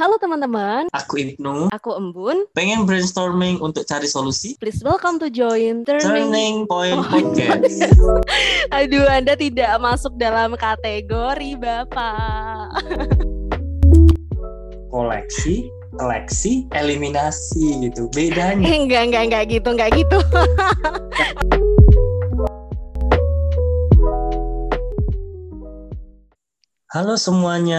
Halo teman-teman, Aku Ibnu, aku Embun. pengen brainstorming untuk cari solusi. Please welcome to join Turning. Turning Point Oh, Podcast. Aduh, Anda tidak masuk dalam kategori Bapak. Koleksi, seleksi, eliminasi gitu. Bedanya. Enggak, enggak, enggak gitu, enggak gitu. Halo semuanya,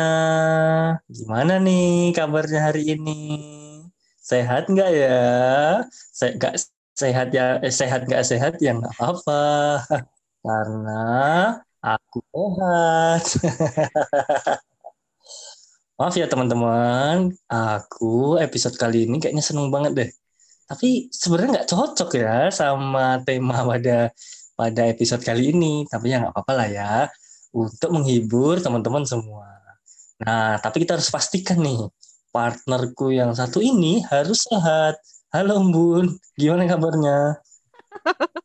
gimana nih kabarnya hari ini? Sehat nggak ya? Se nggak sehat ya? Eh, sehat nggak sehat ya nggak apa-apa, karena aku sehat. Maaf ya teman-teman, aku episode kali ini kayaknya seneng banget deh. Tapi sebenarnya nggak cocok ya sama tema pada pada episode kali ini. Tapi ya nggak apa-apa lah ya untuk menghibur teman-teman semua. Nah, tapi kita harus pastikan nih, partnerku yang satu ini harus sehat. Halo Bun, gimana kabarnya?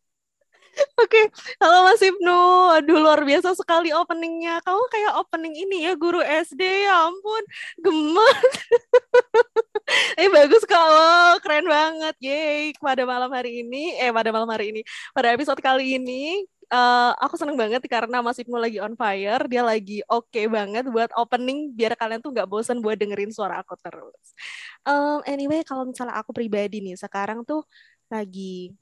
Oke, halo Mas Ibnu. Aduh, luar biasa sekali openingnya. Kamu kayak opening ini ya, guru SD. Ya ampun, gemes. eh, bagus kalau keren banget. Yeay, pada malam hari ini, eh pada malam hari ini, pada episode kali ini, eh, aku seneng banget karena Mas Ibnu lagi on fire. Dia lagi oke banget buat opening, biar kalian tuh nggak bosan buat dengerin suara aku terus. Em, anyway, kalau misalnya aku pribadi nih, sekarang tuh lagi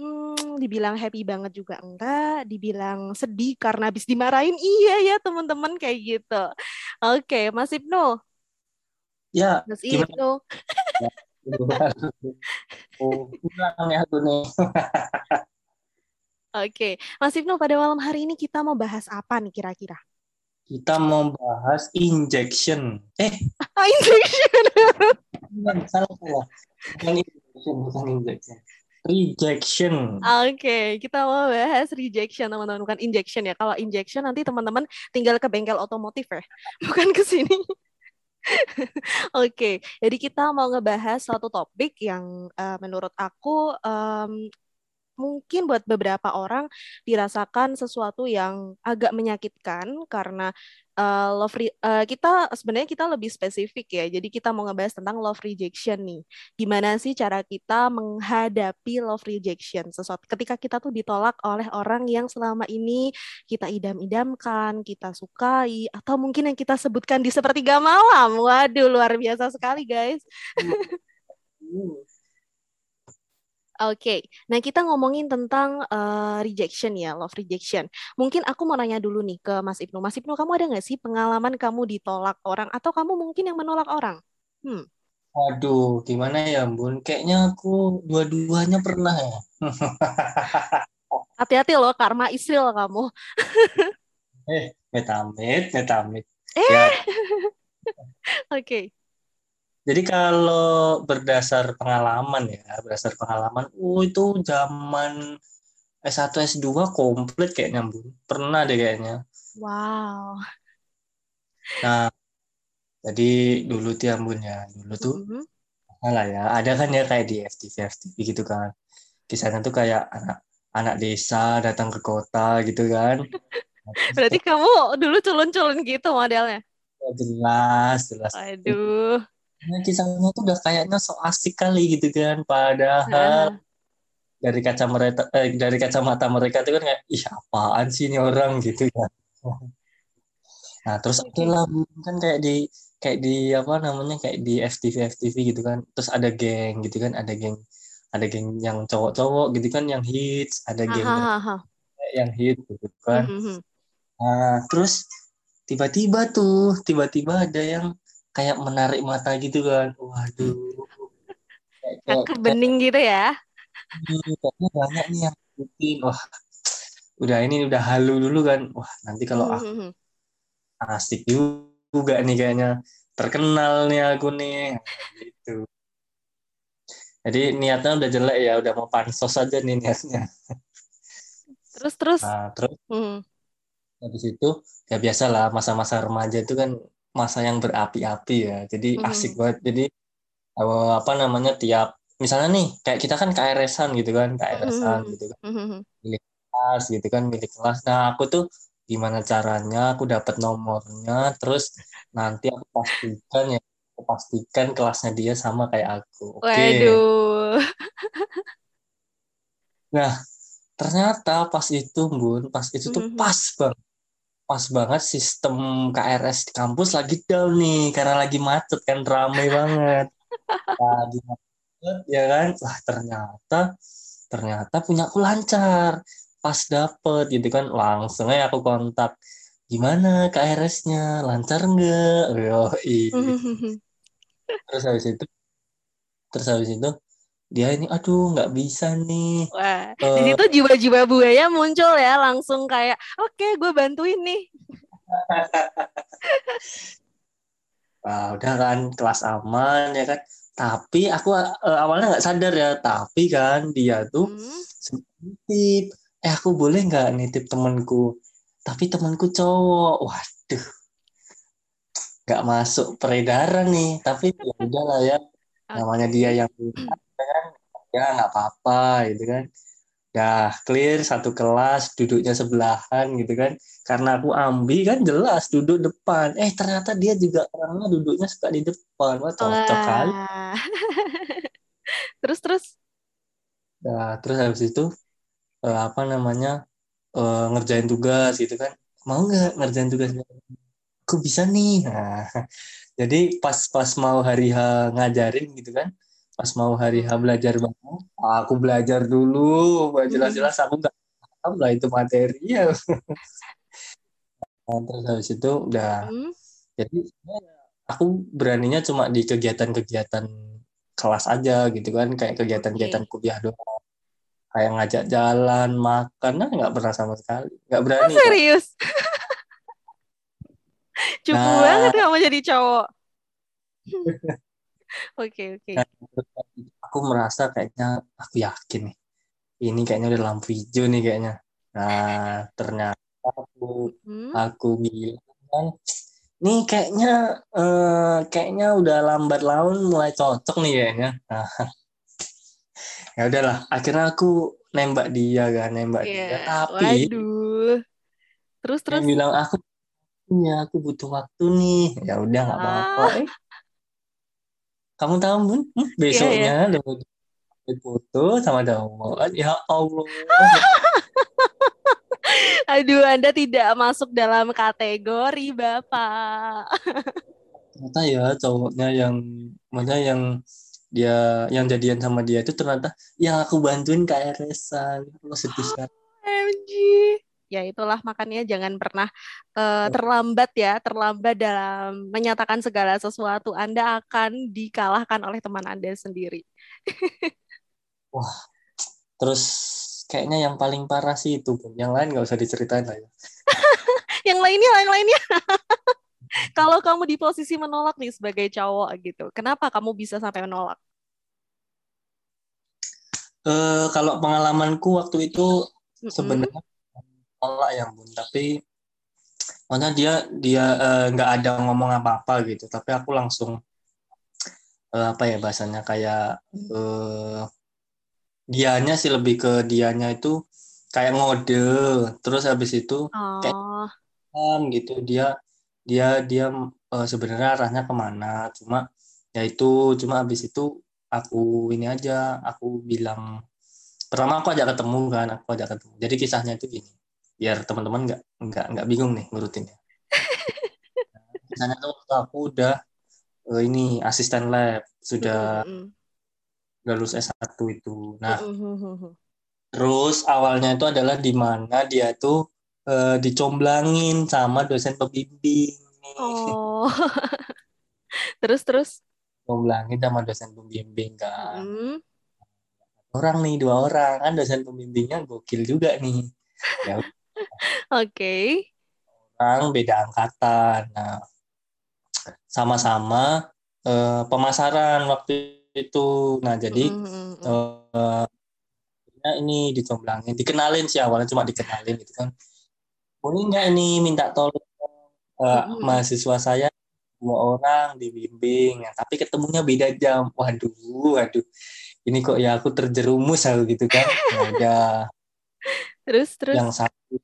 Hmm, dibilang happy banget juga enggak, dibilang sedih karena habis dimarahin. Iya ya, teman-teman kayak gitu. Oke, Mas Ibnu, Ya, Mas? Ibnu. Oh, pulang ya aku nih. Oke, Mas Ibnu pada malam hari ini kita mau bahas apa nih kira-kira? Kita mau bahas injection. Eh, Ah, injection. bukan, salah salah. Bukan injection, bukan injection. Rejection. Oke, kita mau bahas rejection teman-teman, bukan injection ya. Kalau injection nanti teman-teman tinggal ke bengkel otomotif ya, bukan ke sini. Oke, jadi kita mau ngebahas suatu topik yang eh, menurut aku em, mungkin buat beberapa orang dirasakan sesuatu yang agak menyakitkan karena eh, love re- eh, kita sebenarnya kita lebih spesifik ya. Jadi kita mau ngebahas tentang love rejection nih. Gimana sih cara kita menghadapi love rejection? Sesuatu ketika kita tuh ditolak oleh orang yang selama ini kita idam-idamkan, kita sukai, atau mungkin yang kita sebutkan di sepertiga malam. Waduh, luar biasa sekali guys. Oke, nah kita ngomongin tentang eh, rejection ya, love rejection. Mungkin aku mau nanya dulu nih ke Mas Ibnu. Mas Ibnu, kamu ada nggak sih pengalaman kamu ditolak orang atau kamu mungkin yang menolak orang? Hmm, Waduh, gimana ya, Bun? Kayaknya aku dua-duanya pernah ya. hati-hati loh, karma Israel kamu. Eh, metamit, metamit. Eh. Ya, Oke, jadi kalau berdasar pengalaman ya, berdasar pengalaman, oh itu zaman S1, S2 komplit kayaknya, Bun. Pernah deh kayaknya. wow. Nah, jadi dulu tuh ya, Bun ya. Dulu tuh, Mhm. lah ya, ada kan ya kayak di FTV, FTV gitu kan. Kisahnya tuh kayak anak anak desa datang ke kota gitu kan. Berarti kamu dulu culun-culun gitu modelnya. jelas, jelas. Aduh. Nah, kisahnya tuh udah kayaknya so asik kali gitu kan. Padahal Heeh. dari kacamata eh, dari kacamata mereka tuh kan kayak ih apaan sih ini orang gitu ya. Nah, terus Oke. lah kan kayak di kayak di apa namanya kayak di FTV FTV gitu kan. Terus ada geng gitu kan, ada geng ada geng yang cowok-cowok gitu kan yang hits, ada geng Hahaha. yang hits gitu kan. Mhm. Nah, terus tiba-tiba tuh, tiba-tiba ada yang kayak menarik mata gitu kan. Waduh. Kayak, bening gitu ya. kayak- kayaknya banyak nih yang ikutin. Wah, udah ini udah halu dulu kan. Wah, nanti kalau aku Mhm. asik juga nih kayaknya. Terkenal nih aku nih. Gitu. Jadi niatnya udah jelek ya, udah mau pansos aja nih niatnya. Terus terus. Nah, terus Mhm. habis itu ya biasa lah masa-masa remaja itu kan masa yang berapi-api ya jadi Mhm. asik banget jadi eh, apa namanya tiap misalnya nih kayak kita kan KRS-an gitu kan KRS-an Mhm. gitu kan Mhm. milik kelas gitu kan milik kelas nah aku tuh gimana caranya aku dapat nomornya terus nanti aku pastikan ya aku pastikan kelasnya dia sama kayak aku. Oke. Waduh. Nah, ternyata pas itu, Bun, pas itu tuh Mhm. pas banget. Pas banget sistem KRS di kampus lagi down nih karena lagi macet kan rame banget. Lagi macet ya kan. Wah, ternyata ternyata punya aku lancar. Pas dapet gitu kan langsung aja aku kontak. Gimana KRS-nya? Lancar nggak? Mhm. Terus habis itu terus habis itu dia ini aduh nggak bisa nih Wah, di Eh, situ jiwa-jiwa buaya muncul ya, langsung kayak, oke, gue bantuin nih. Wah, udah kan kelas aman ya kan. Tapi aku eh, awalnya nggak sadar ya. Tapi kan dia tuh Hmm. nitip. Eh aku boleh nggak nitip temanku? Tapi temanku cowok. Waduh, nggak masuk peredaran nih. Tapi ya udahlah ya. Namanya dia yang ya kan. Ya nggak apa-apa gitu kan. Dah clear satu kelas duduknya sebelahan gitu kan. Karena aku ambi kan jelas duduk depan. Eh ternyata dia juga orangnya duduknya suka di depan. Wah cocok kali. Wah. terus terus. Nah, terus habis itu eh, apa namanya eh, ngerjain tugas gitu kan. Mau nggak ngerjain tugas? Aku bisa nih. Nah, jadi pas pas mau hari H ngajarin gitu kan. Pas mau hari H belajar banget. Aku belajar dulu. Jelas-jelas aku nggak paham lah itu materi ya. Terus habis itu udah Hmm. jadi aku beraninya cuma di kegiatan-kegiatan kelas aja gitu kan kayak kegiatan-kegiatan kuliah doang kayak ngajak jalan makan nah nggak pernah sama sekali nggak Oh, berani Kak. serius? Cukup Nah. banget kamu jadi cowok. Oke, oke. Nah, terus aku merasa kayaknya aku yakin nih ini kayaknya udah lampu hijau nih kayaknya nah ternyata aku Hmm. aku bilang kan nih kayaknya eh, kayaknya udah lambat laun mulai cocok nih kayaknya nah, ya udahlah akhirnya aku nembak dia kan nembak dia Iya. tapi Waduh. Terus dia terus. bilang aku ya aku butuh waktu nih ya udah nggak apa-apa Ah. eh kamu tahu bun Hmm, besoknya dapat foto sama cowok ya Allah. Aduh, Anda tidak masuk dalam kategori Bapak. ternyata ya cowoknya yang maksudnya yang dia yang jadian sama dia itu ternyata yang aku bantuin KRS-an aku sedih sekali MG. Ya itulah makanya jangan pernah eh, terlambat ya, terlambat dalam menyatakan segala sesuatu. Anda akan dikalahkan oleh teman Anda sendiri. terus kayaknya yang paling parah sih itu yang lain nggak usah diceritain lah ya Yang lainnya, yang lainnya. Kalau kamu di posisi menolak nih sebagai cowok gitu, kenapa kamu bisa sampai menolak? Eh, kalau pengalamanku waktu itu sebenarnya tolak ya bun tapi maksudnya dia dia eh, nggak ada ngomong apa-apa gitu. Tapi aku langsung eh, apa ya bahasanya kayak eh, dianya sih lebih ke dianya itu kayak ngode. Terus habis itu kayak Oh, kan gitu. Dia dia dia eh, sebenarnya arahnya ke mana. Cuma ya itu. Cuma habis itu aku ini aja. Aku bilang pertama aku ajak ketemu kan. Aku ajak ketemu. Jadi kisahnya itu gini biar teman-teman nggak nggak nggak bingung nih ngurutinnya. Kisahnya tuh waktu aku udah eh, ini asisten lab. Sudah lulus S1 itu. Nah terus awalnya itu adalah di mana dia tuh eh, dicomblangin sama dosen pembimbing. Oh, terus terus. comblangin sama dosen pembimbing kan. Mm. orang nih dua orang. Kan dosen pembimbingnya gokil juga nih. Ya Oke. orang beda angkatan. Nah sama-sama eh, pemasaran waktu itu. Nah jadi Mm-mm. eh, ya ini dicomblangin dikenalin sih awalnya cuma dikenalin gitu kan. Boleh nggak ini minta tolong eh, Mm-mm. mahasiswa saya? Dua orang dibimbing. Ya, tapi ketemunya beda jam. Waduh waduh. Ini kok ya aku terjerumus aku gitu kan. Ya udah Terus terus. yang satu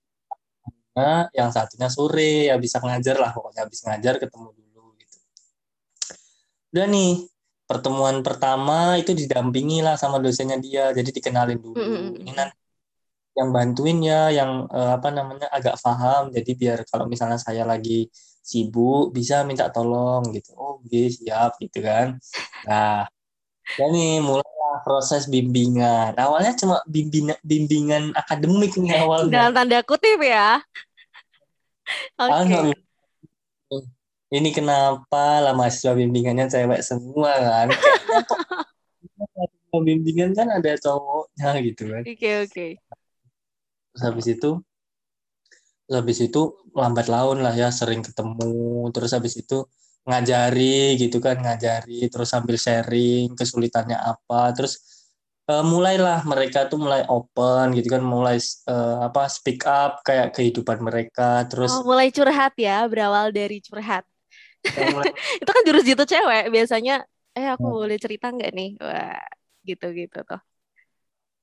nah, yang satunya sore ya bisa ngajar lah pokoknya habis ngajar ketemu dulu gitu. Udah nih pertemuan pertama itu didampingi lah sama dosennya dia jadi dikenalin dulu. Mm-mm. ini nanti yang bantuin ya yang eh, apa namanya agak paham. Jadi biar kalau misalnya saya lagi sibuk bisa minta tolong gitu. Oh oke siap gitu kan. Nah dan nih mulailah proses bimbingan. Awalnya cuma bimbingan bimbingan akademik nih awalnya. Dalam tanda kutip ya. Oke. Awalnya ini kenapa lah mahasiswa bimbingannya cewek semua kan? Bimbingan kan ada cowoknya gitu kan? Oke oke. terus habis itu terus habis itu lambat laun lah ya sering ketemu. Terus habis itu ngajari gitu kan ngajari terus sambil sharing kesulitannya apa. Terus eh, mulailah mereka tuh mulai open gitu kan mulai eh, apa speak up kayak kehidupan mereka terus Oh, mulai curhat ya, berawal dari curhat. eh, mulai Itu kan jurus jitu cewek biasanya. Eh aku Hmm. boleh cerita nggak nih? Wah, gitu-gitu tuh.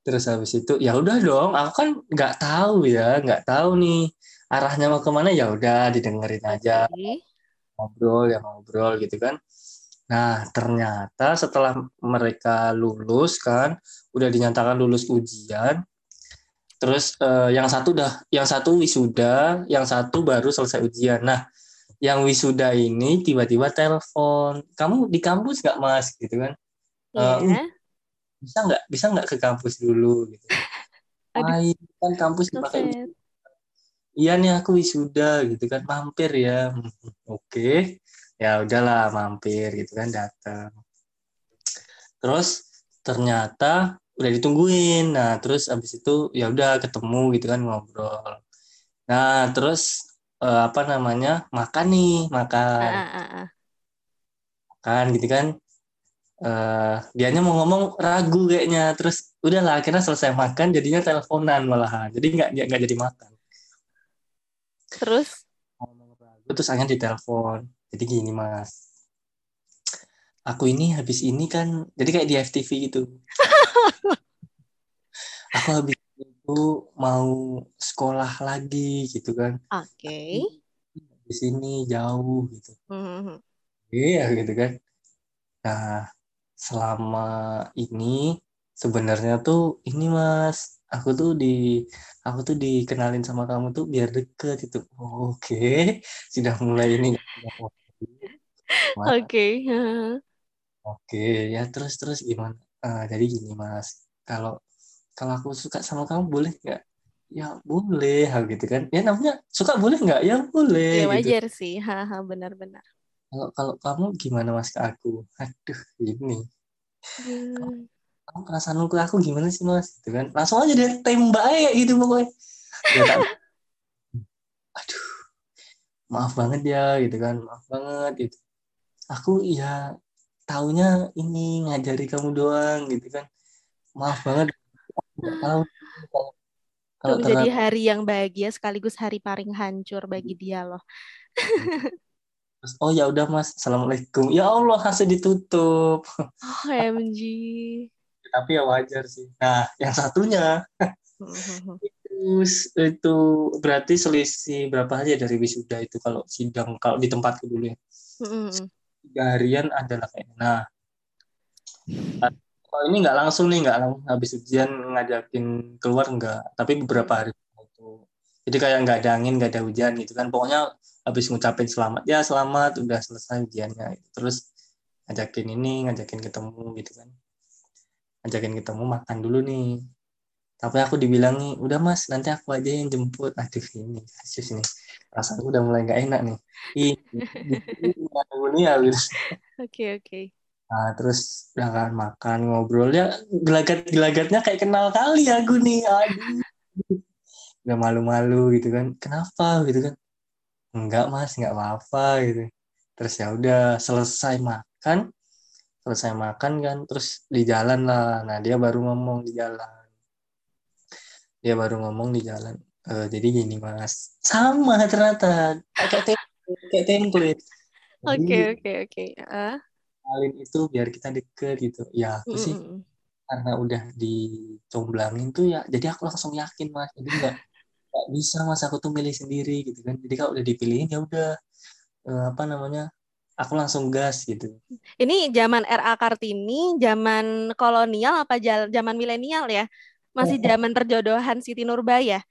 Terus habis itu ya udah dong, aku kan nggak tahu ya, nggak tahu nih arahnya mau ke mana ya udah didengerin aja Oke. ngobrol ya ngobrol gitu kan. Nah ternyata setelah mereka lulus kan, udah dinyatakan lulus ujian, terus eh, yang satu udah, yang satu wisuda, yang satu baru selesai ujian. Nah yang wisuda ini tiba-tiba telepon, kamu di kampus nggak mas gitu kan? Eh, Iya. bisa nggak bisa nggak ke kampus dulu gitu. Main kan kampus dipakai iya nih aku wisuda gitu kan mampir ya oke ya udahlah mampir gitu kan datang terus ternyata udah ditungguin. Nah terus abis itu ya udah ketemu gitu kan ngobrol. Nah terus eh, apa namanya makan nih makan. Makan gitu kan. Eh dianya mau ngomong ragu kayaknya. Terus udahlah akhirnya selesai makan jadinya teleponan malahan. Jadi nggak nggak jadi makan. Terus, ngomong ragu terus akhirnya ditelepon jadi gini mas. Aku ini habis ini kan jadi kayak di FTV gitu. Aku habis itu mau sekolah lagi gitu kan. Oke. di sini jauh gitu. Mhm. iya gitu kan. Nah selama ini sebenarnya tuh ini mas aku tuh di aku tuh dikenalin sama kamu tuh biar deket itu Oh, oke sudah mulai ini Oke. Oke, ya terus terus gimana? Eh, jadi gini Mas, kalau kalau aku suka sama kamu boleh nggak? Ya boleh, hal gitu kan? Ya namanya suka boleh nggak? Ya boleh Ya gitu. wajar sih. Haha, benar-benar. Kalau kalau kamu gimana Mas ke aku? Aduh, ini Hmm. kamu perasaanmu ke aku gimana sih Mas? Gitu kan? Langsung aja deh tembak aja gitu pokoknya. Ya, maaf banget ya gitu kan, maaf banget gitu. Aku ya taunya ini ngajari kamu doang gitu kan. Maaf banget, kalau kalau ternyata hari yang bahagia sekaligus hari paling hancur bagi dia loh. oh ya udah Mas, assalamualaikum. Ya Allah langsung ditutup. OMG. Tapi ya wajar sih. Nah, yang satunya Mhm. Terus itu berarti selisih berapa hari ya dari wisuda itu kalau sidang kalau di tempatku dulu ya Mhm. tiga harian adalah kayaknya. Nah kalau ini nggak langsung nih nggak langsung habis ujian ngajakin keluar nggak, tapi beberapa hari itu. Jadi kayak nggak ada angin nggak ada hujan gitu kan. Pokoknya habis ngucapin selamat ya selamat udah selesai ujiannya. Terus ngajakin ini ngajakin ketemu gitu kan. Ngajakin ketemu makan dulu nih. Tapi aku dibilang nih, udah mas, nanti aku aja yang jemput. Aduh ini, kasus ini. Perasaanku udah mulai nggak enak nih. Ih, ini ya. Oke, oke. Nah, terus udah kan makan, ngobrolnya, gelagat-gelagatnya kayak kenal kali aku nih. Aduh. Udah malu-malu gitu kan. Kenapa gitu kan. Enggak mas, nggak apa-apa gitu. Terus ya udah selesai makan, selesai makan kan, terus di jalan lah. Nah dia baru ngomong di jalan. Dia baru ngomong di jalan. "Eh, jadi gini mas, sama ternyata kayak template, kayak template. Oke, oke, oke. Ah. kenalin itu biar kita deket gitu. Ya aku sih karena udah dicomblangin tuh ya, jadi aku langsung yakin mas. Jadi nggak nggak bisa mas aku tuh milih sendiri gitu kan. Jadi kalau udah dipilihin ya udah eh, apa namanya aku langsung gas gitu. Ini zaman RA Kartini, zaman kolonial apa zaman milenial ya? Masih zaman perjodohan Siti Nurbaya.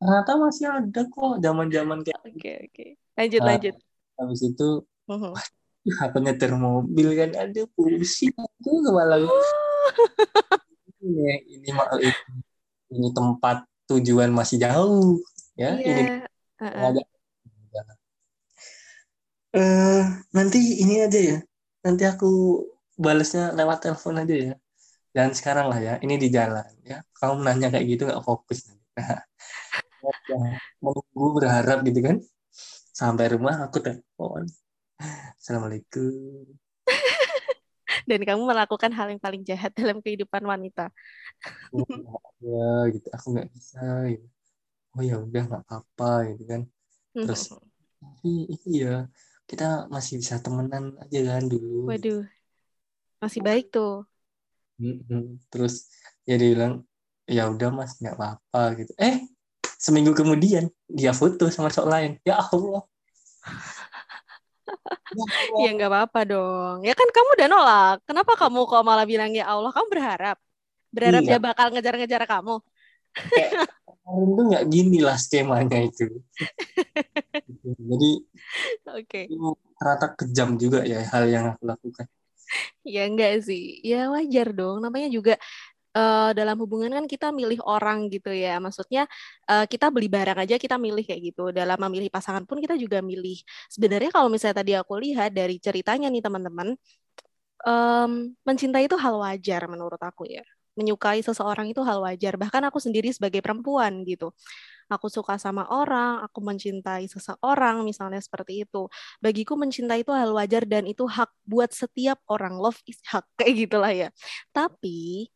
Ternyata masih ada kok zaman-zaman kayak Oke, okay, oke. Okay. Lanjut, nah, lanjut. Habis itu uh-huh. aku nyetir mobil kan ada pusing aku kepala. ini ini ini, ini tempat tujuan masih jauh ya. Yeah. Ini uh-uh. ada uh, nanti ini aja ya. Nanti aku balasnya lewat telepon aja ya. Dan sekarang lah ya, ini di jalan ya. Kamu nanya kayak gitu nggak fokus nanti. menunggu berharap gitu kan. Sampai rumah aku telepon. Assalamualaikum. Dan kamu melakukan hal yang paling jahat dalam kehidupan wanita. ya gitu, aku nggak bisa. Gitu. Oh ya udah nggak apa-apa gitu kan. Terus, iya kita masih bisa temenan aja kan dulu. Waduh, masih baik tuh. Terus ya dia bilang ya udah mas nggak apa-apa gitu. Eh seminggu kemudian dia foto sama cowok lain. Ya Allah. ya nggak apa-apa dong. Ya kan kamu udah nolak. Kenapa kamu kok malah bilang ya Allah? Kamu berharap berharap iya. dia bakal ngejar-ngejar kamu. Kayak, itu nggak gini lah skemanya itu. Jadi Oke. Okay. ternyata kejam juga ya hal yang aku lakukan. Ya enggak sih. Ya wajar dong. Namanya juga uh, dalam hubungan kan kita milih orang gitu ya. Maksudnya uh, kita beli barang aja kita milih kayak gitu. Dalam memilih pasangan pun kita juga milih. Sebenarnya kalau misalnya tadi aku lihat dari ceritanya nih teman-teman, um, mencintai itu hal wajar menurut aku ya. Menyukai seseorang itu hal wajar. Bahkan aku sendiri sebagai perempuan gitu aku suka sama orang, aku mencintai seseorang, misalnya seperti itu. Bagiku mencintai itu hal wajar dan itu hak buat setiap orang. Love is hak, kayak gitulah ya. Tapi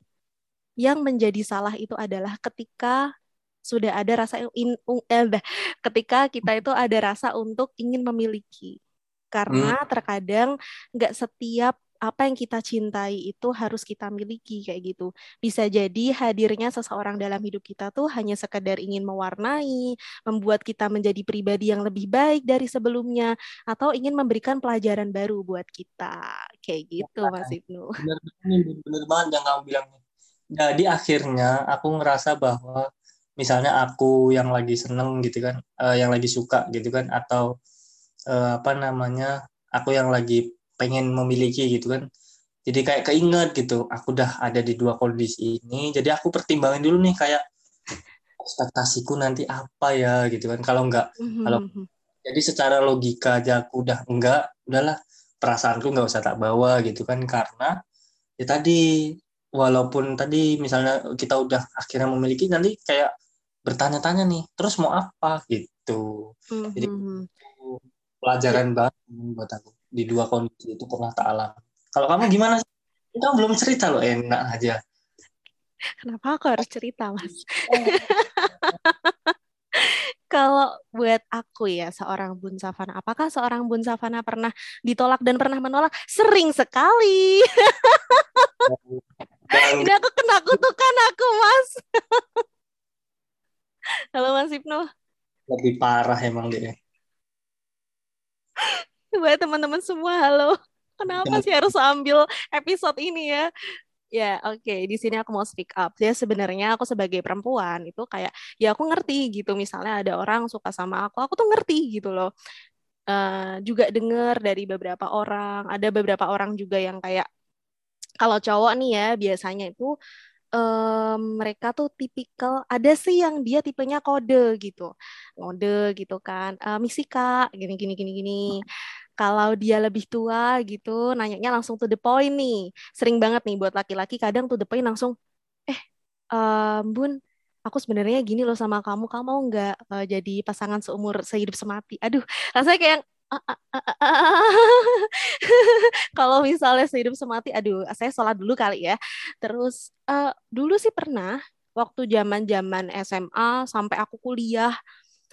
yang menjadi salah itu adalah ketika sudah ada rasa in, eh, ketika kita itu ada rasa untuk ingin memiliki karena hmm. terkadang nggak setiap apa yang kita cintai itu harus kita miliki kayak gitu. Bisa jadi hadirnya seseorang dalam hidup kita tuh hanya sekedar ingin mewarnai, membuat kita menjadi pribadi yang lebih baik dari sebelumnya, atau ingin memberikan pelajaran baru buat kita. Kayak gitu, ya, Mas Ibnu. Bener, bener banget yang kamu bilang. Jadi akhirnya aku ngerasa bahwa misalnya aku yang lagi seneng gitu kan, uh, yang lagi suka gitu kan, atau uh, apa namanya, aku yang lagi pengen memiliki gitu kan jadi kayak keinget gitu aku udah ada di dua kondisi ini jadi aku pertimbangin dulu nih kayak ekspektasiku nanti apa ya gitu kan kalau enggak mm-hmm. kalau mhm. jadi secara logika aja aku udah enggak udahlah perasaanku nggak usah tak bawa gitu kan karena ya tadi walaupun tadi misalnya kita udah akhirnya memiliki nanti kayak bertanya-tanya nih terus mau apa gitu mm-hmm. jadi mhm. pelajaran yeah. banget buat aku di dua kondisi itu pernah tak alami. Kalau kamu gimana sih? Kamu belum cerita loh, enak aja. Kenapa aku harus cerita, Mas? Kalau buat aku ya, seorang Bun Savana, apakah seorang Bun Savana pernah ditolak dan pernah menolak? Sering sekali. Ini aku kena kutukan aku, Mas. Halo Mas Ibnu. Lebih parah emang dia buat teman-teman semua halo kenapa sih harus ambil episode ini ya Ya, oke. Okay. Di sini aku mau speak up. Ya, sebenarnya aku sebagai perempuan itu kayak ya aku ngerti gitu. Misalnya ada orang suka sama aku, aku tuh ngerti gitu loh. Uh, juga dengar dari beberapa orang. Ada beberapa orang juga yang kayak kalau cowok nih ya biasanya itu um, mereka tuh tipikal ada sih yang dia tipenya kode gitu. Kode gitu kan uh, misi kak gini gini gini gini. Kalau dia lebih tua gitu nanyanya langsung to the point nih. Sering banget nih buat laki-laki kadang to the point langsung eh um, bun aku sebenarnya gini loh sama kamu kamu mau nggak uh, jadi pasangan seumur sehidup semati? Aduh rasanya kayak kalau misalnya sehidup semati, aduh, saya sholat dulu kali ya. Terus uh, dulu sih pernah waktu zaman-zaman SMA sampai aku kuliah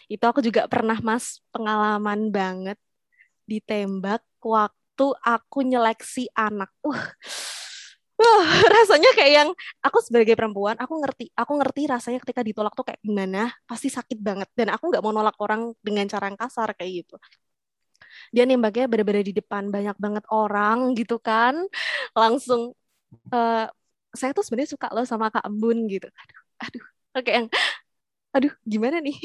itu aku juga pernah mas pengalaman banget ditembak waktu aku nyeleksi anak. Uh, uh, rasanya kayak yang aku sebagai perempuan, aku ngerti, aku ngerti rasanya ketika ditolak tuh kayak gimana, pasti sakit banget. Dan aku nggak mau nolak orang dengan cara yang kasar kayak gitu. Dia nembaknya bener-bener di depan banyak banget orang gitu kan. Langsung uh, saya tuh sebenarnya suka loh sama Kak Embun gitu. Aduh aduh oke yang aduh gimana nih?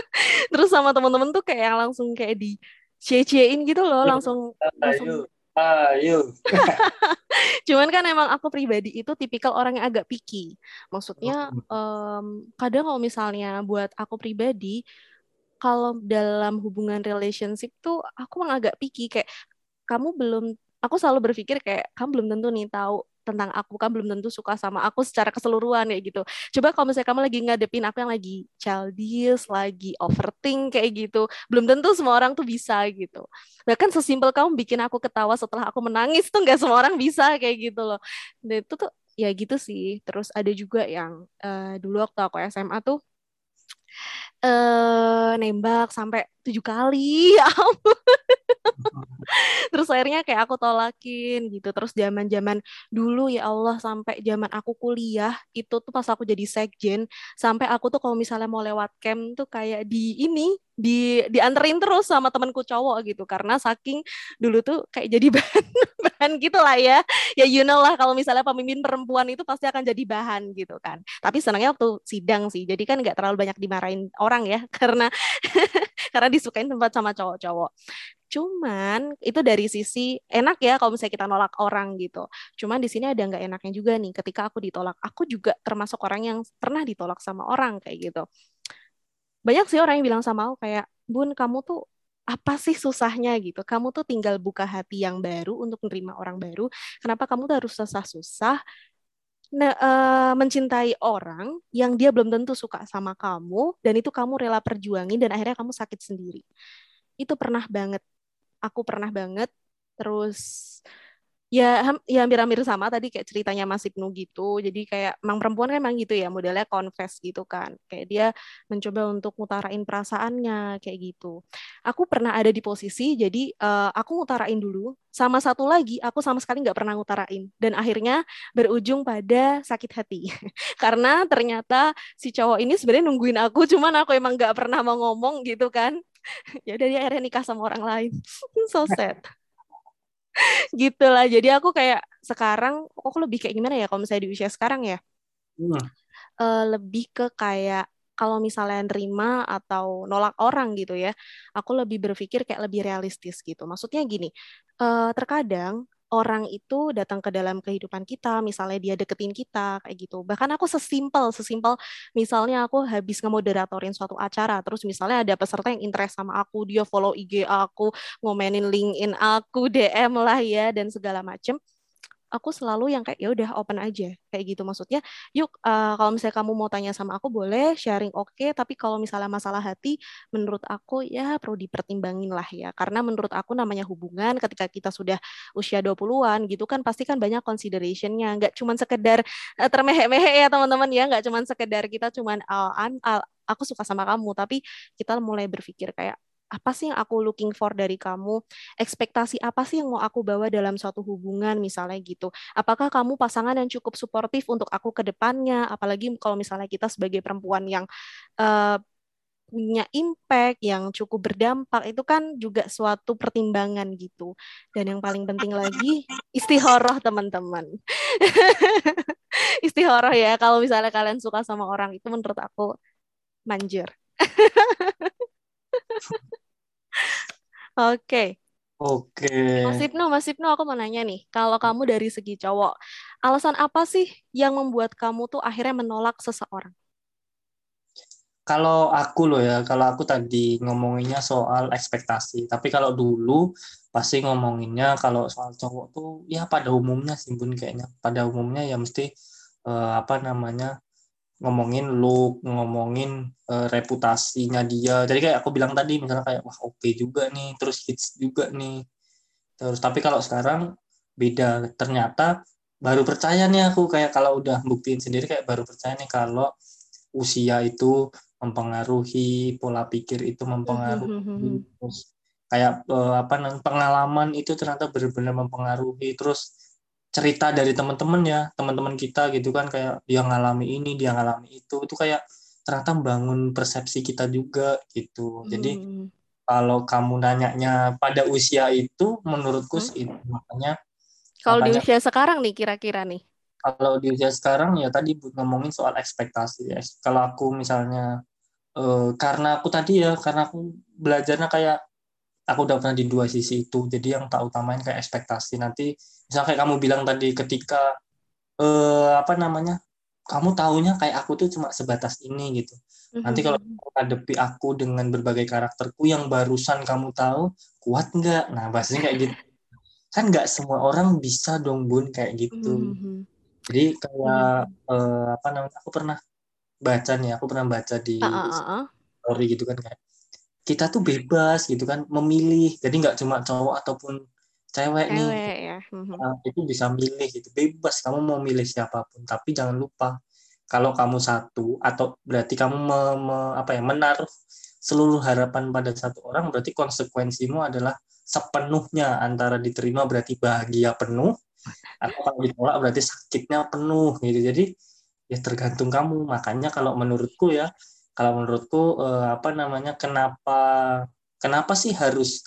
Terus sama teman-teman tuh kayak yang langsung kayak di cie-ciein gitu loh langsung langsung. ayo. Cuman kan emang aku pribadi itu tipikal orang yang agak picky. Maksudnya um, kadang kalau misalnya buat aku pribadi kalau dalam hubungan relationship tuh aku emang agak picky kayak kamu belum aku selalu berpikir kayak kamu belum tentu nih tahu tentang aku kan belum tentu suka sama aku secara keseluruhan ya gitu. Coba kalau misalnya kamu lagi ngadepin aku yang lagi childish, lagi overthink kayak gitu, belum tentu semua orang tuh bisa gitu. Bahkan sesimpel kamu bikin aku ketawa setelah aku menangis tuh nggak semua orang bisa kayak gitu loh. Dan itu tuh ya gitu sih. Terus ada juga yang uh, dulu waktu aku SMA tuh uh, nembak sampai tujuh kali. Ya terus akhirnya kayak aku tolakin gitu. Terus zaman zaman dulu ya Allah sampai zaman aku kuliah itu tuh pas aku jadi sekjen sampai aku tuh kalau misalnya mau lewat camp tuh kayak di ini di dianterin terus sama temanku cowok gitu. Karena saking dulu tuh kayak jadi bahan bahan gitu lah ya. Ya you know lah kalau misalnya pemimpin perempuan itu pasti akan jadi bahan gitu kan. Tapi senangnya waktu sidang sih. Jadi kan nggak terlalu banyak dimarahin orang ya karena karena disukain tempat sama cowok-cowok Cuman itu dari sisi enak ya kalau misalnya kita nolak orang gitu. Cuman di sini ada nggak enaknya juga nih ketika aku ditolak. Aku juga termasuk orang yang pernah ditolak sama orang kayak gitu. Banyak sih orang yang bilang sama aku kayak, Bun kamu tuh apa sih susahnya gitu? Kamu tuh tinggal buka hati yang baru untuk menerima orang baru. Kenapa kamu tuh harus susah-susah nah, uh, mencintai orang yang dia belum tentu suka sama kamu dan itu kamu rela perjuangin dan akhirnya kamu sakit sendiri. Itu pernah banget aku pernah banget terus ya ya hampir-hampir sama tadi kayak ceritanya Mas Ibnu gitu. Jadi kayak emang perempuan kan emang gitu ya, modelnya confess gitu kan. Kayak dia mencoba untuk ngutarain perasaannya kayak gitu. Aku pernah ada di posisi jadi uh, aku ngutarain dulu sama satu lagi aku sama sekali nggak pernah ngutarain dan akhirnya berujung pada sakit hati karena ternyata si cowok ini sebenarnya nungguin aku cuman aku emang nggak pernah mau ngomong gitu kan ya udah dia akhirnya nikah sama orang lain. So sad. Gitu lah jadi aku kayak sekarang aku lebih kayak gimana ya kalau misalnya di usia sekarang ya? Hmm. uh, lebih ke kayak kalau misalnya nerima atau nolak orang gitu ya aku lebih berpikir kayak lebih realistis gitu. Maksudnya gini uh, terkadang orang itu datang ke dalam kehidupan kita, misalnya dia deketin kita kayak gitu. Bahkan aku sesimpel, sesimpel misalnya aku habis ngemoderatorin suatu acara, terus misalnya ada peserta yang interest sama aku, dia follow IG aku, ngomenin LinkedIn aku, DM lah ya dan segala macem aku selalu yang kayak ya udah open aja. Kayak gitu maksudnya yuk uh, kalau misalnya kamu mau tanya sama aku boleh sharing oke. Okay, tapi kalau misalnya masalah hati menurut aku ya perlu dipertimbangin lah ya. Karena menurut aku namanya hubungan ketika kita sudah usia 20-an gitu kan pasti kan banyak considerationnya. Nggak cuma sekedar uh, termehek-mehek ya teman-teman ya. Nggak cuma sekedar kita cuman uh, uh, aku suka sama kamu. Tapi kita mulai berpikir kayak apa sih yang aku looking for dari kamu? Ekspektasi apa sih yang mau aku bawa dalam suatu hubungan misalnya gitu? Apakah kamu pasangan yang cukup suportif untuk aku ke depannya? Apalagi kalau misalnya kita sebagai perempuan yang uh, punya impact yang cukup berdampak itu kan juga suatu pertimbangan gitu. Dan yang paling penting lagi istihoroh teman-teman. istihoroh ya kalau misalnya kalian suka sama orang itu menurut aku manjur. Oke. Oke. Mas Ibnu, Mas Ibnu aku mau nanya nih, kalau kamu dari segi cowok, alasan apa sih yang membuat kamu tuh akhirnya menolak seseorang? Kalau aku loh ya, kalau aku tadi ngomonginnya soal ekspektasi, tapi kalau dulu pasti ngomonginnya kalau soal cowok tuh ya pada umumnya sih bun kayaknya, pada umumnya ya mesti uh, apa namanya ngomongin look, ngomongin uh, reputasinya dia. Jadi kayak aku bilang tadi, misalnya kayak wah oke okay juga nih, terus hits juga nih. Terus tapi kalau sekarang beda. Ternyata baru percaya nih aku kayak kalau udah buktiin sendiri kayak baru percaya nih kalau usia itu mempengaruhi, pola pikir itu mempengaruhi. Hmm, hmm, hmm, terus kayak uh, apa pengalaman itu ternyata benar-benar mempengaruhi. Terus cerita dari teman-teman ya teman-teman kita gitu kan kayak dia ngalami ini dia ngalami itu itu kayak ternyata membangun persepsi kita juga gitu jadi hmm. kalau kamu nanyanya pada usia itu menurutku Hmm. sih itu makanya Kalau di usia sekarang nih kira-kira nih. kalau di usia sekarang ya tadi ngomongin soal ekspektasi ya. Kalau aku misalnya eh, karena aku tadi ya karena aku belajarnya kayak aku udah pernah di dua sisi itu. Jadi yang tak utamain kayak ekspektasi. Nanti misalnya kayak kamu bilang tadi ketika eh, apa namanya? Kamu taunya kayak aku tuh cuma sebatas ini gitu. Nanti kalau Mhm. kamu hadapi aku dengan berbagai karakterku yang barusan kamu tahu, kuat nggak? Nah, bahasanya kayak gitu. Kan nggak semua orang bisa dong, Bun, kayak gitu. Mhm. Jadi kayak Mhm. eh, apa namanya? Aku pernah baca nih, aku pernah baca di ah, ah, ah. story gitu kan kayak kita tuh bebas gitu kan memilih. Jadi nggak cuma cowok ataupun cewek nih. Cewek ya. Mhm. Nah, itu bisa milih gitu. Bebas kamu mau milih siapa pun, tapi jangan lupa kalau kamu satu atau berarti kamu me- me- apa ya menaruh seluruh harapan pada satu orang berarti konsekuensimu adalah sepenuhnya antara diterima berarti bahagia penuh atau kalau ditolak berarti sakitnya penuh gitu. Jadi ya tergantung kamu. Makanya kalau menurutku ya, kalau menurutku eh, apa namanya kenapa kenapa sih harus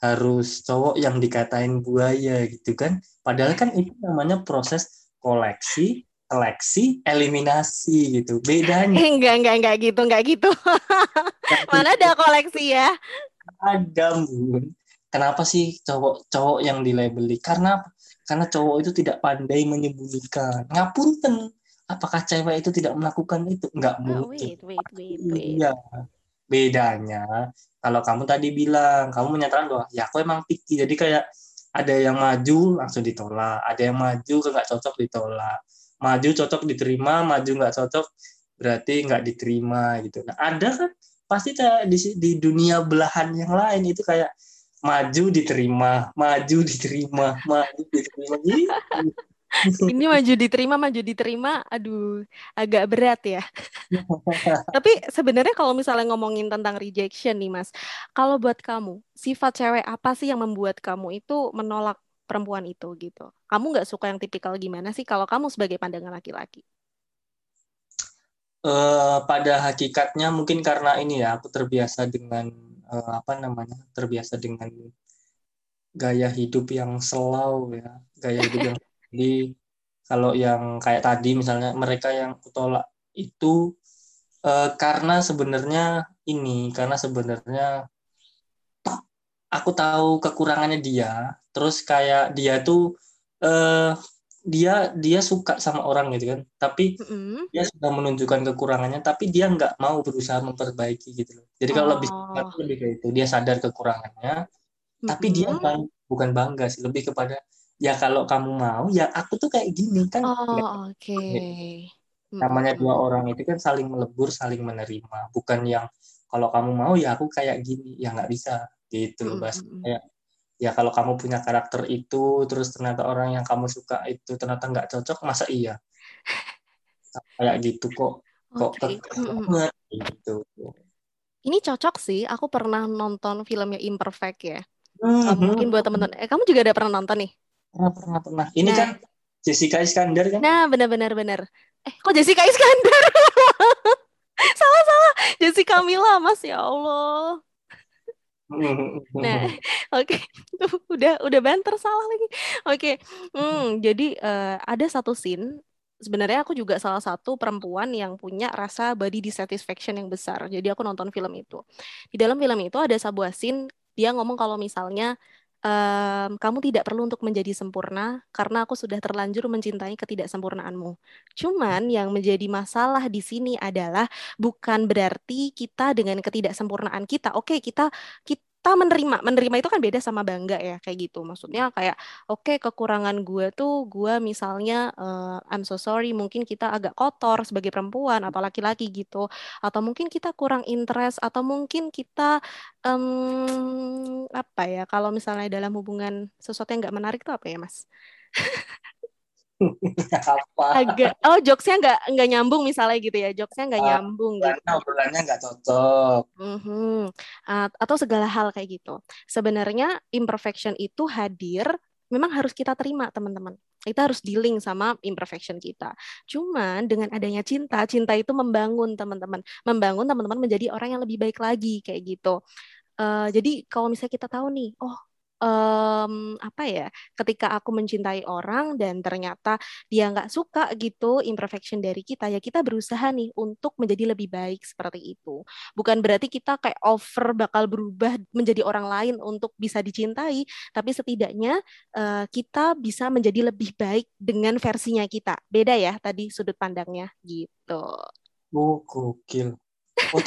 harus cowok yang dikatain buaya gitu kan? Padahal kan itu namanya proses koleksi, seleksi, eliminasi gitu. Bedanya enggak, enggak, enggak gitu, enggak gitu. Mana ada koleksi ya? ada bun. Kenapa sih cowok-cowok yang dilabeli? Karena karena cowok itu tidak pandai menyembunyikan. Ngapunten. Apakah cewek itu tidak melakukan itu? Enggak Ah, mungkin. wait, wait, wait, wait. Iya. Bedanya kalau kamu tadi bilang kamu menyatakan bahwa ya aku emang picky. Jadi kayak ada yang maju langsung ditolak, ada yang maju nggak cocok ditolak. Maju cocok diterima, maju nggak cocok berarti nggak diterima gitu. Nah, ada kan pasti kayak di, di dunia belahan yang lain itu kayak maju diterima, maju diterima, maju diterima gitu. Ini maju diterima, maju diterima. Aduh, agak berat ya. Tapi sebenarnya kalau misalnya ngomongin tentang rejection nih, Mas. Kalau buat kamu, sifat cewek apa sih yang membuat kamu itu menolak perempuan itu gitu? Kamu nggak suka yang tipikal gimana sih kalau kamu sebagai pandangan laki-laki? Eh, pada hakikatnya mungkin karena ini ya aku terbiasa dengan eh, apa namanya terbiasa dengan gaya hidup yang slow ya gaya hidup yang jadi kalau yang kayak tadi misalnya mereka yang kutolak itu eh, karena sebenarnya ini karena sebenarnya aku tahu kekurangannya dia terus kayak dia tuh eh, dia dia suka sama orang gitu kan tapi Mm-mm. dia sudah menunjukkan kekurangannya tapi dia nggak mau berusaha memperbaiki gitu loh jadi kalau lebih Oh. lebih kayak itu dia sadar kekurangannya tapi dia bang- bukan bangga sih lebih kepada ya kalau kamu mau ya aku tuh kayak gini kan Oh, oke. namanya Mm-mm. dua orang itu kan saling melebur saling menerima bukan yang kalau kamu mau ya aku kayak gini ya nggak bisa gitu Mm-mm. kayak ya kalau kamu punya karakter itu terus ternyata orang yang kamu suka itu ternyata nggak cocok masa iya kayak gitu kok kok Mm-mm. banget gitu Ini cocok sih. Aku pernah nonton filmnya Imperfect ya. Mhm. Eh, mungkin buat teman-teman. Eh, kamu juga ada pernah nonton nih? Pernah pernah pernah ini Nah. kan Jessica Iskandar kan Nah, benar-benar benar. Eh, kok Jessica Iskandar? salah salah. Jessica Mila, Mas ya Allah. Nah, oke. Udah udah banter salah lagi. Oke. Hmm, jadi eh, ada satu scene Sebenarnya aku juga salah satu perempuan yang punya rasa body dissatisfaction yang besar. Jadi aku nonton film itu. Di dalam film itu ada sebuah scene dia ngomong kalau misalnya ehm, kamu tidak perlu untuk menjadi sempurna karena aku sudah terlanjur mencintai ketidaksempurnaanmu. Cuman yang menjadi masalah di sini adalah bukan berarti kita dengan ketidaksempurnaan kita, oke kita kita menerima, menerima itu kan beda sama bangga ya kayak gitu. Maksudnya kayak oke kekurangan gue tuh gue misalnya eh, I'm so sorry mungkin kita agak kotor sebagai perempuan atau laki-laki gitu atau mungkin kita kurang interest atau mungkin kita em, apa ya kalau misalnya dalam hubungan sesuatu yang nggak menarik tuh apa ya mas apa agak oh jokesnya nggak nggak nyambung misalnya gitu ya jokesnya nggak Ah, nyambung gitu obrolannya nggak cocok Mhm. A- atau segala hal kayak gitu. Sebenarnya imperfection itu hadir, memang harus kita terima, teman-teman. Kita harus dealing sama imperfection kita. Cuman dengan adanya cinta, cinta itu membangun, teman-teman. Membangun teman-teman menjadi orang yang lebih baik lagi, kayak gitu. Uh, jadi kalau misalnya kita tahu nih, oh um, apa ya ketika aku mencintai orang dan ternyata dia nggak suka gitu imperfection dari kita ya kita berusaha nih untuk menjadi lebih baik seperti itu. Bukan berarti kita kayak over bakal berubah menjadi orang lain untuk bisa dicintai tapi setidaknya uh, kita bisa menjadi lebih baik dengan versinya kita. Beda ya tadi sudut pandangnya gitu. Oh gokil. Oh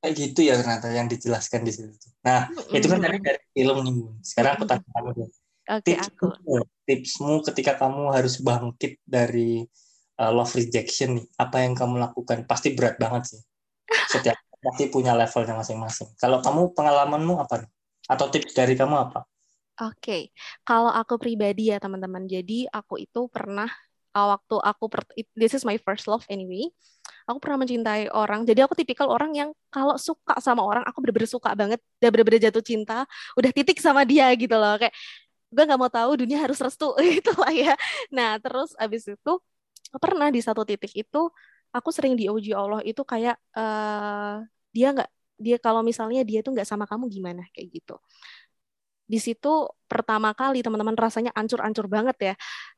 kayak gitu ya ternyata yang dijelaskan di situ. Nah, mm-hmm. itu kan dari dari film nih, Bun. Sekarang aku tanya kamu deh. Oke, okay, aku. Tipsmu ketika kamu harus bangkit dari uh, love rejection nih, apa yang kamu lakukan? Pasti berat banget sih. Setiap pasti punya levelnya masing-masing. Kalau kamu pengalamanmu apa nih? Atau tips dari kamu apa? Oke, okay. kalau aku pribadi ya teman-teman, jadi aku itu pernah uh, waktu aku this is my first love anyway. Aku pernah mencintai orang jadi aku tipikal orang yang kalau suka sama orang aku bener-bener suka banget dan bener-bener jatuh cinta udah titik sama dia gitu loh. Kayak gue nggak mau tahu dunia harus restu. Gitu lah ya. Nah terus abis itu pernah di satu titik itu aku sering diuji Allah itu kayak uh, dia nggak dia kalau misalnya dia tuh nggak sama kamu gimana? Kayak gitu. Di situ pertama kali teman-teman rasanya ancur-ancur banget ya.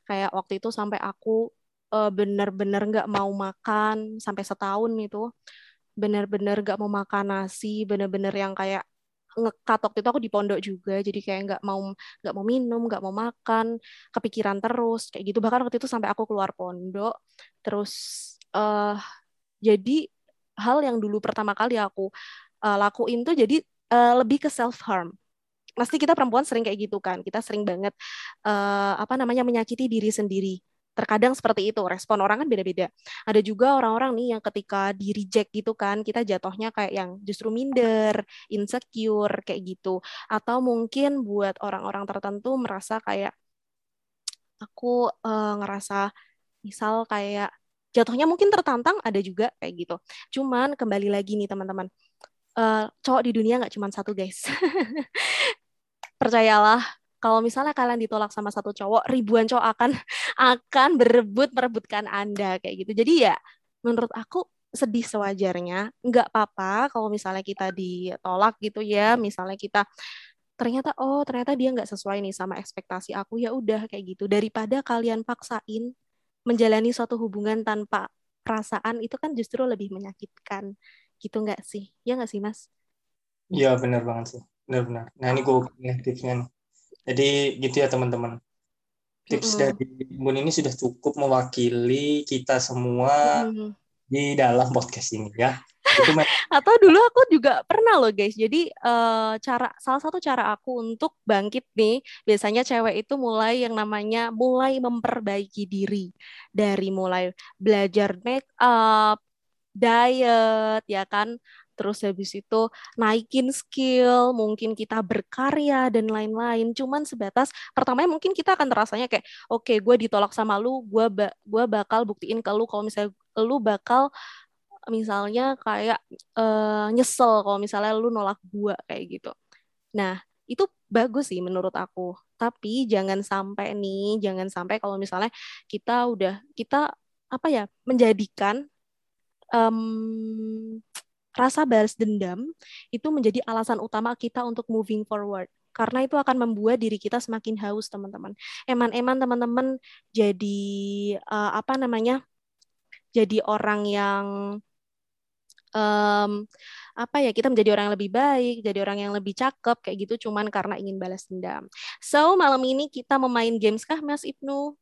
Kayak waktu itu sampai aku uh, bener-bener nggak mau makan sampai setahun itu. Bener-bener nggak mau makan nasi, bener-bener yang kayak ngekat. Waktu itu aku di pondok juga jadi kayak nggak mau nggak mau minum nggak mau makan kepikiran terus kayak gitu. Bahkan waktu itu sampai aku keluar pondok terus uh, jadi hal yang dulu pertama kali aku uh, lakuin tuh jadi uh, lebih ke self harm pasti kita perempuan sering kayak gitu kan. Kita sering banget uh, apa namanya menyakiti diri sendiri. Terkadang seperti itu respon orang kan beda-beda. Ada juga orang-orang nih yang ketika di reject gitu kan kita jatuhnya kayak yang justru minder insecure kayak gitu. Atau mungkin buat orang-orang tertentu merasa kayak aku uh, ngerasa misal kayak jatuhnya mungkin tertantang ada juga kayak gitu. Cuman kembali lagi nih teman-teman uh, cowok di dunia nggak cuma satu guys percayalah kalau misalnya kalian ditolak sama satu cowok, ribuan cowok akan akan berebut merebutkan Anda kayak gitu. Jadi ya menurut aku sedih sewajarnya, nggak apa-apa kalau misalnya kita ditolak gitu ya, misalnya kita ternyata oh ternyata dia nggak sesuai nih sama ekspektasi aku. Ya udah kayak gitu. Daripada kalian paksain menjalani suatu hubungan tanpa perasaan itu kan justru lebih menyakitkan. Gitu nggak sih? Ya nggak sih mas? Iya benar banget sih benar-benar. Nah ini gue nih tipsnya nih. Jadi gitu ya teman-teman. Tips mm dari Bun ini sudah cukup mewakili kita semua mm di dalam podcast ini ya. Itu atau dulu aku juga pernah loh guys. Jadi uh, cara salah satu cara aku untuk bangkit nih biasanya cewek itu mulai yang namanya mulai memperbaiki diri. Dari mulai belajar make up diet ya kan terus habis itu naikin skill, mungkin kita berkarya dan lain-lain. Cuman sebatas pertamanya mungkin kita akan terasanya kayak oke, okay, gue ditolak sama lu, gue ba gua bakal buktiin ke lu kalau misalnya lu bakal misalnya kayak uh, nyesel kalau misalnya lu nolak gue kayak gitu. Nah, itu bagus sih menurut aku. Tapi jangan sampai nih, jangan sampai kalau misalnya kita udah kita apa ya menjadikan um, rasa balas dendam itu menjadi alasan utama kita untuk moving forward karena itu akan membuat diri kita semakin haus teman-teman. Eman-eman teman-teman jadi uh, apa namanya? Jadi orang yang um, apa ya kita menjadi orang yang lebih baik, jadi orang yang lebih cakep kayak gitu cuman karena ingin balas dendam. So malam ini kita memain games kah Mas Ibnu?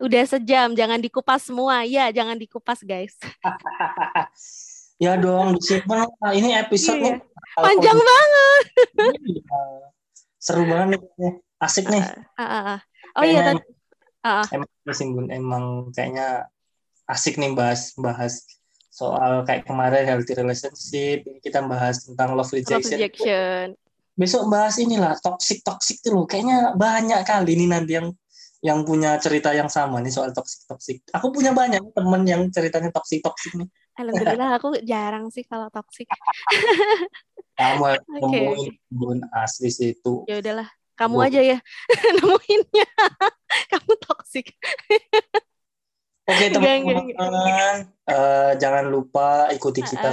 Udah sejam, jangan dikupas semua. Ya, jangan dikupas guys. Ya dong, disimpan. Ini episode iya. nih. Panjang banget. Iya. Seru banget nih. Asik nih. Uh, uh, uh. Oh iya tadi. Uh, uh. Emang, emang kayaknya asik nih bahas bahas soal kayak kemarin healthy relationship. Kita bahas tentang love rejection. Love rejection. Besok bahas inilah toxic toxic tuh loh. Kayaknya banyak kali ini nanti yang yang punya cerita yang sama nih soal toxic toxic. Aku punya banyak temen yang ceritanya toxic toxic nih. Alhamdulillah aku jarang sih kalau toxic. Kamu okay. nemuin asli sih itu. Ya udahlah, kamu aja ya nemuinnya. kamu toxic. Oke teman-teman, uh, jangan lupa ikuti kita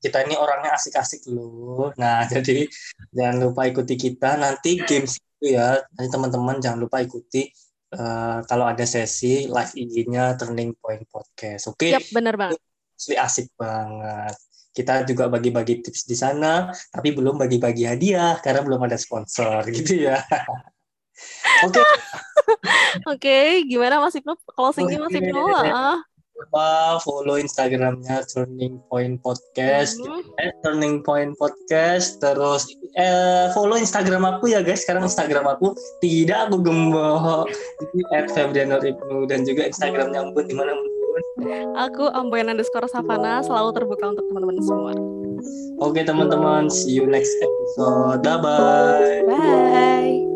kita ini orangnya asik-asik loh. Nah, jadi jangan lupa ikuti kita. Nanti games itu ya, nanti teman-teman jangan lupa ikuti uh, kalau ada sesi live IG-nya Turning Point Podcast. Oke? Okay? Yap, benar banget. Asli asik banget. Kita juga bagi-bagi tips di sana, tapi belum bagi-bagi hadiah karena belum ada sponsor gitu ya. Oke. Oke, okay, gimana Mas Ibnu? Closingnya Mas Ibnu? Ah lupa follow Instagramnya Turning Point Podcast, mm-hmm. eh, Turning Point Podcast, terus eh, follow Instagram aku ya guys. Sekarang Instagram aku tidak aku gembok di @febriano Ibnu dan juga Instagramnya Ambon di mana Aku Amboyan underscore Savana selalu terbuka untuk teman-teman semua. Oke teman-teman, see you next episode. Bye bye. Bye.